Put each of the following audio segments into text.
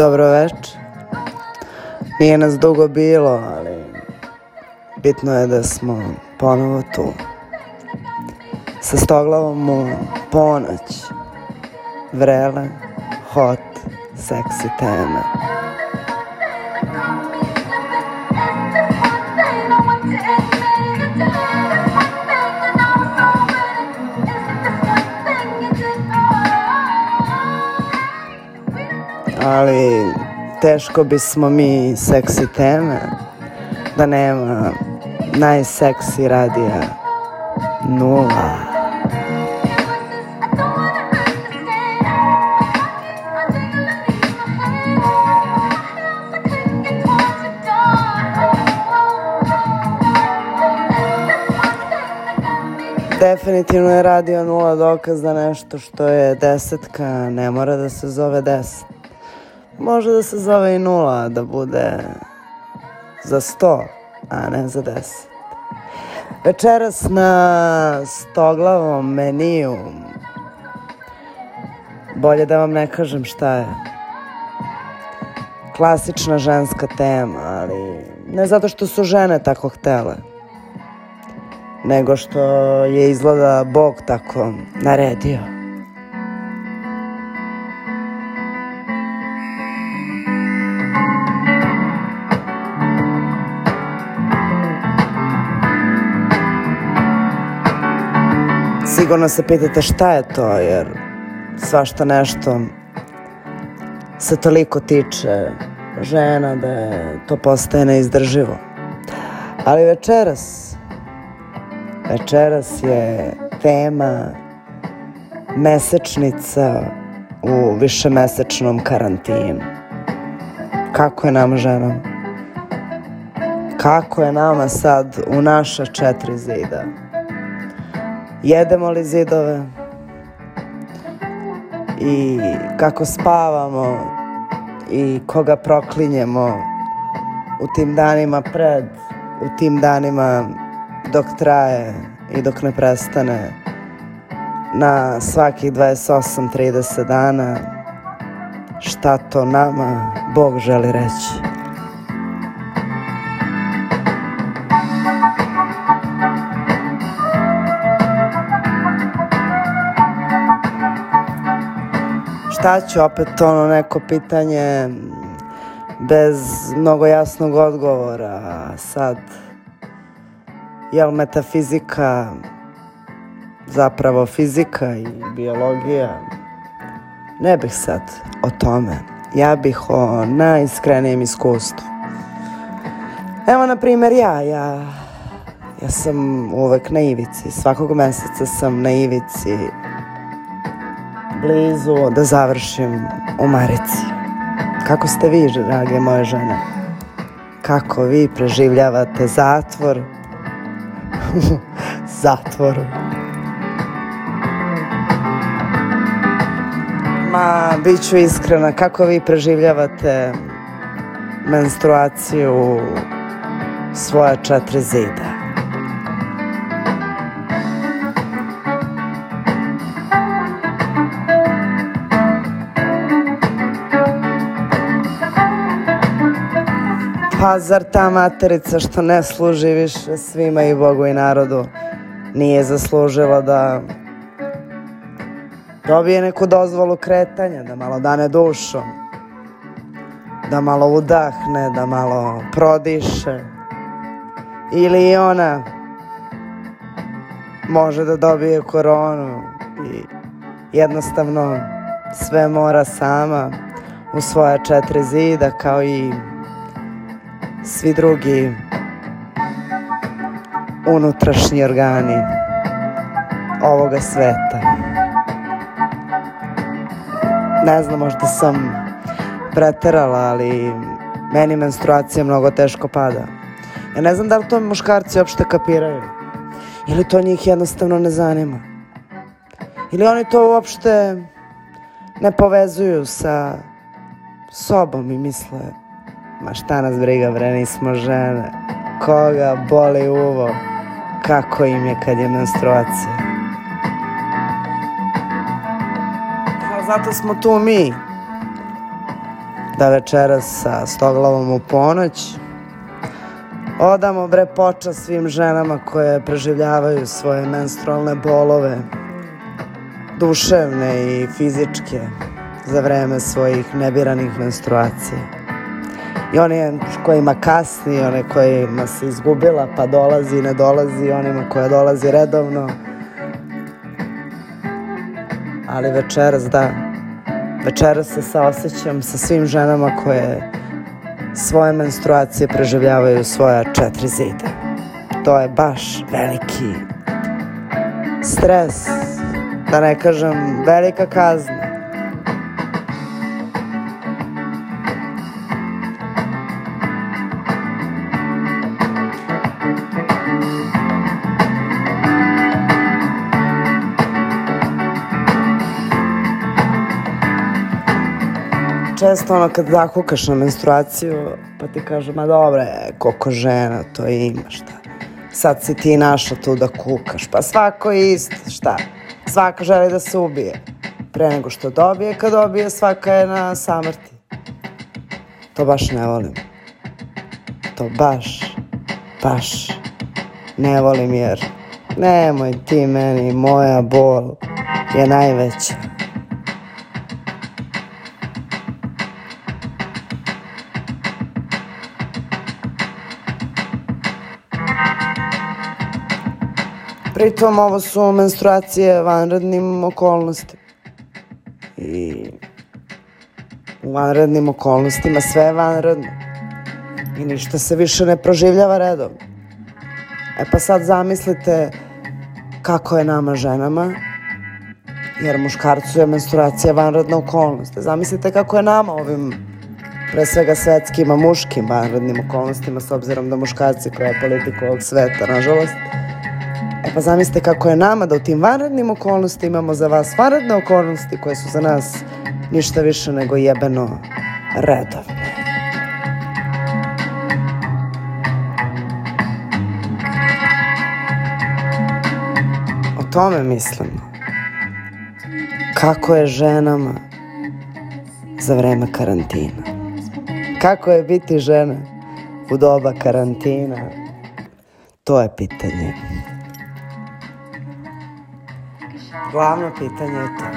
Dobro večer. Nije nas dugo bilo, ali bitno je da smo ponovo tu. Sa stoglavom u ponoć. Vrele, hot, seksi teme. Ali teško bismo mi seksi teme da nema najseksi radija nula. Definitivno je radio nula dokaz da nešto što je desetka ne mora da se zove deset. Može da se zove i nula, da bude za sto, a ne za deset. Večeras na stoglavom meniju bolje da vam ne kažem šta je. Klasična ženska tema, ali ne zato što su žene tako htele, nego što je izgleda Bog tako naredio. Sigurno se pitate šta je to, jer svašta nešto se toliko tiče žena da je to postaje neizdrživo. Ali večeras, večeras je tema mesečnica u višemesečnom karantinu. Kako je nama ženama? Kako je nama sad u naša četiri zida? Jedemo li zidove? I kako spavamo? I koga proklinjemo? U tim danima pred, u tim danima dok traje i dok ne prestane. Na svakih 28-30 dana šta to nama Bog želi reći. Šta ću opet ono neko pitanje bez mnogo jasnog odgovora. Sad jel metafizika zapravo fizika i biologija? Ne bih sad o tome. Ja bih o najiskrenijem iskustvu evo na primjer ja ja ja sam uvek na ivici. Svakog meseca sam na ivici blizu da završim u Marici. Kako ste vi, drage moje žene? Kako vi preživljavate zatvor? Zatvoru. Ma, bit ću iskrena, kako vi preživljavate menstruaciju svoja četiri zida? Pa zar ta materica što ne služi više svima i Bogu i narodu nije zaslužila da dobije neku dozvolu kretanja, da malo dane dušom, da malo udahne, da malo prodiše. Ili ona može da dobije koronu i jednostavno sve mora sama u svoja četiri zida kao i svi drugi unutrašnji organi ovoga sveta. Ne znam, možda sam preterala, ali meni menstruacija mnogo teško pada. Ja ne znam da li to muškarci uopšte kapiraju. Ili to njih jednostavno ne zanima. Ili oni to uopšte ne povezuju sa sobom i misle Ma šta nas briga bre, nismo žene. Koga boli uvo? Kako im je kad je menstruacija? Pa zato smo tu mi. da večeras sa stoglavom u ponoć odamo bre počas svim ženama koje preživljavaju svoje menstrualne bolove, duševne i fizičke, za vreme svojih nebiranih menstruacija. I one kojima kasni, one kojima se izgubila pa dolazi i ne dolazi, onima koja dolazi redovno. Ali večeras da, večeras se saosećam sa svim ženama koje svoje menstruacije preživljavaju svoja četiri zida. To je baš veliki stres, da ne kažem velika kazna. Često ono kad zakukaš na menstruaciju, pa ti kaže, ma dobro koliko žena to ima, šta. Sad si ti našla tu da kukaš, pa svako je isto, šta. Svaka želi da se ubije. Pre nego što dobije, kad dobije, svaka je na samrti. To baš ne volim. To baš, baš ne volim jer nemoj ti meni, moja bol je najveća. Pritom ovo su menstruacije vanrednim okolnostima. I u vanrednim okolnostima sve je vanredno. I ništa se više ne proživljava redom. E pa sad zamislite kako je nama ženama, jer muškarcu je menstruacija vanredna okolnost. Zamislite kako je nama ovim pre svega svetskim, a muškim vanrednim okolnostima, s obzirom da muškarci koja je politika ovog sveta, nažalost, E pa zamislite kako je nama da u tim vanrednim okolnostima imamo za vas vanredne okolnosti koje su za nas ništa više nego jebeno redovne. O tome mislimo. Kako je ženama za vreme karantina? Kako je biti žena u doba karantina? To je pitanje. Glavno pitanje je to.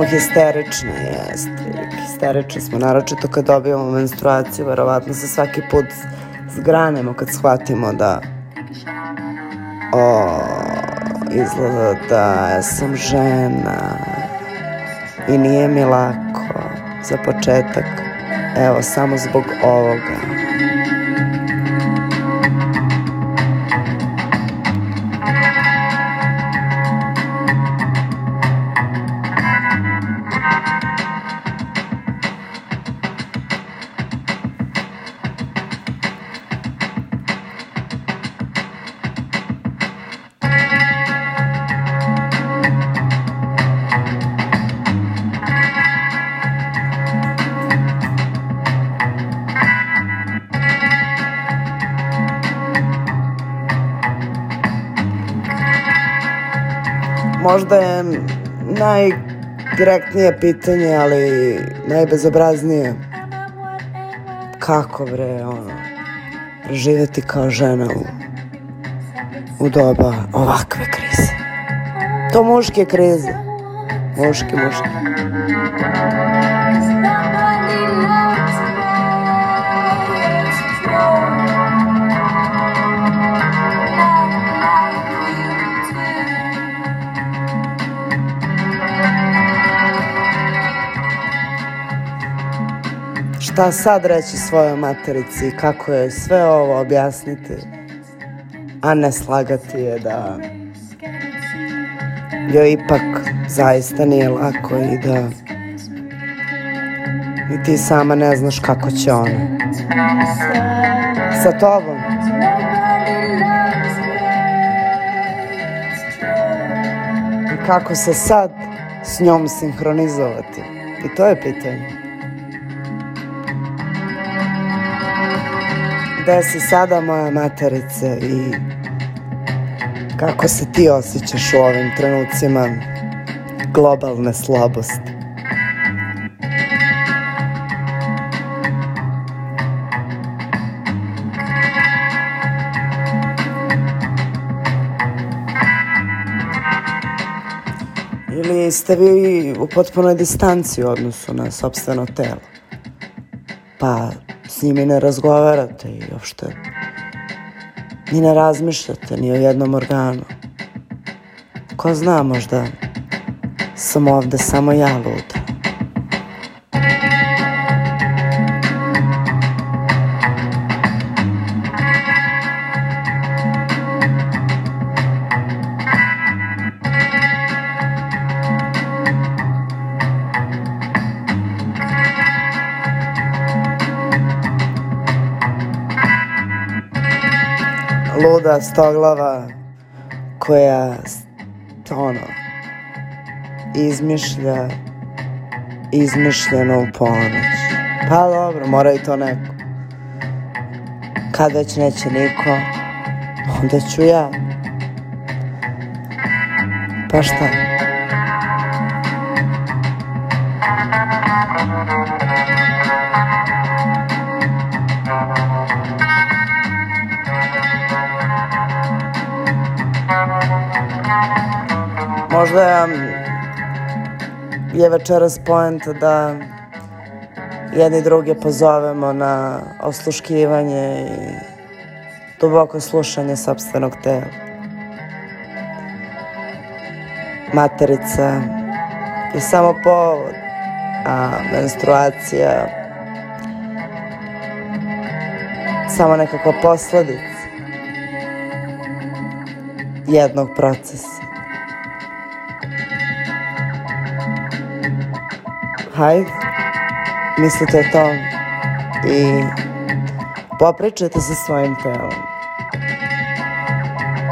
Smo histerične, jeste. Histerične smo, naročito kad dobijamo menstruaciju, verovatno se svaki put zgranemo kad shvatimo da o, izgleda da sam žena i nije mi lako za početak, evo samo zbog ovoga. Možda je najdirektnije pitanje, ali najbezobraznije. Kako bre, ono, preživeti kao žena u, u doba ovakve krize. To muške krize. Muški, muški. šta sad reći svojoj materici, kako joj sve ovo objasniti, a ne slagati je da joj ipak zaista nije lako i da i ti sama ne znaš kako će ona. Sa tobom. I kako se sad s njom sinhronizovati. I to je pitanje. Gde si sada moja materice i kako se ti osjećaš u ovim trenucima globalne slabosti? Ili ste vi u potpunoj distanci u odnosu na sobstveno telo? Pa s njimi ne razgovarate i uopšte ni ne razmišljate ni o jednom organu. Ko zna možda sam ovde samo ja luda. Luda stoglava koja ono izmišlja izmišljeno u ponoć. Pa dobro, mora i to neko. Kad već neće niko, onda ću ja. Pa šta? Možda je večeras poenta da jedni druge pozovemo na osluškivanje i duboko slušanje sobstvenog tela. Materica je samo povod, a menstruacija samo nekakva posledica jednog procesa. Hajde, mislite o tom i popričajte sa svojim telom.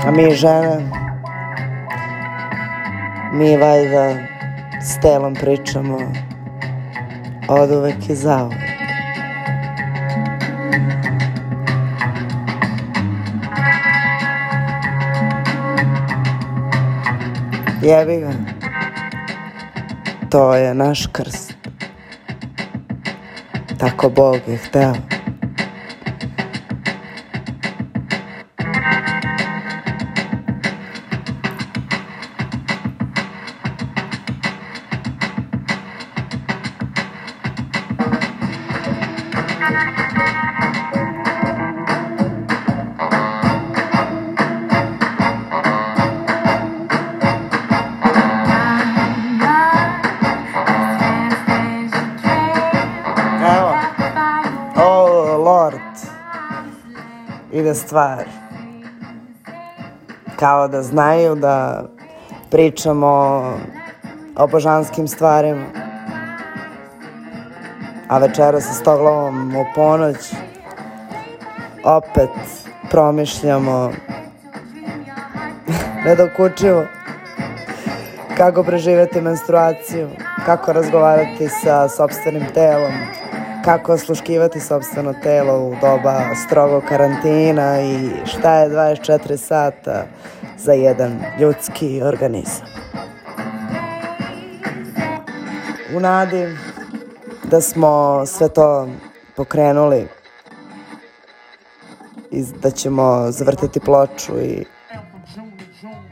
A mi žene, mi vajda s telom pričamo od uvek i zauvek. Jebi ga. To je naš krst. Tako Bog je Ide stvar. Kao da znaju da pričamo o božanskim stvarima. A večera sa stoglavom u ponoć opet promišljamo nedokučivo kako preživeti menstruaciju, kako razgovarati sa sobstvenim telom, kako osluškivati sobstveno telo u doba strogog karantina i šta je 24 sata za jedan ljudski organizam. U nadi da smo sve to pokrenuli i da ćemo zavrtati ploču i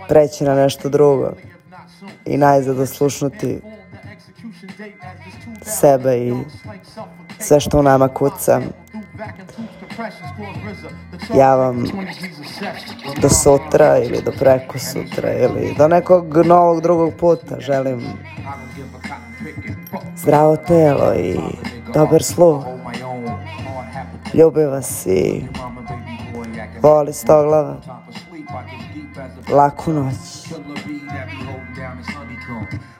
preći na nešto drugo i najzad oslušnuti sebe i sve što u nama kuca. Ja vam do sutra ili do preko sutra ili do nekog novog drugog puta želim zdravo telo i dobar sluh. Ljubi vas i voli stoglava. Laku noć.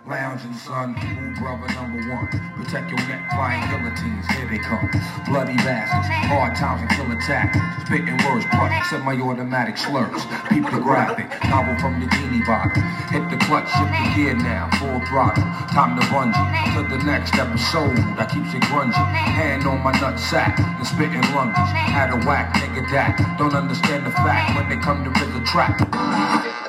Lounge in the sun, ooh, brother number one. Protect your neck, flying guillotines, here they come. Bloody bastards, hard times and kill attack. Spitting words, punch, semi-automatic slurs. Peep the graphic, novel from the genie box. Hit the clutch, shift the gear now, full throttle. Time to bungee to the next episode. That keeps it grungy. Hand on my nut sack and spitting lunges. Had a whack, nigga that don't understand the fact when they come to visit trap.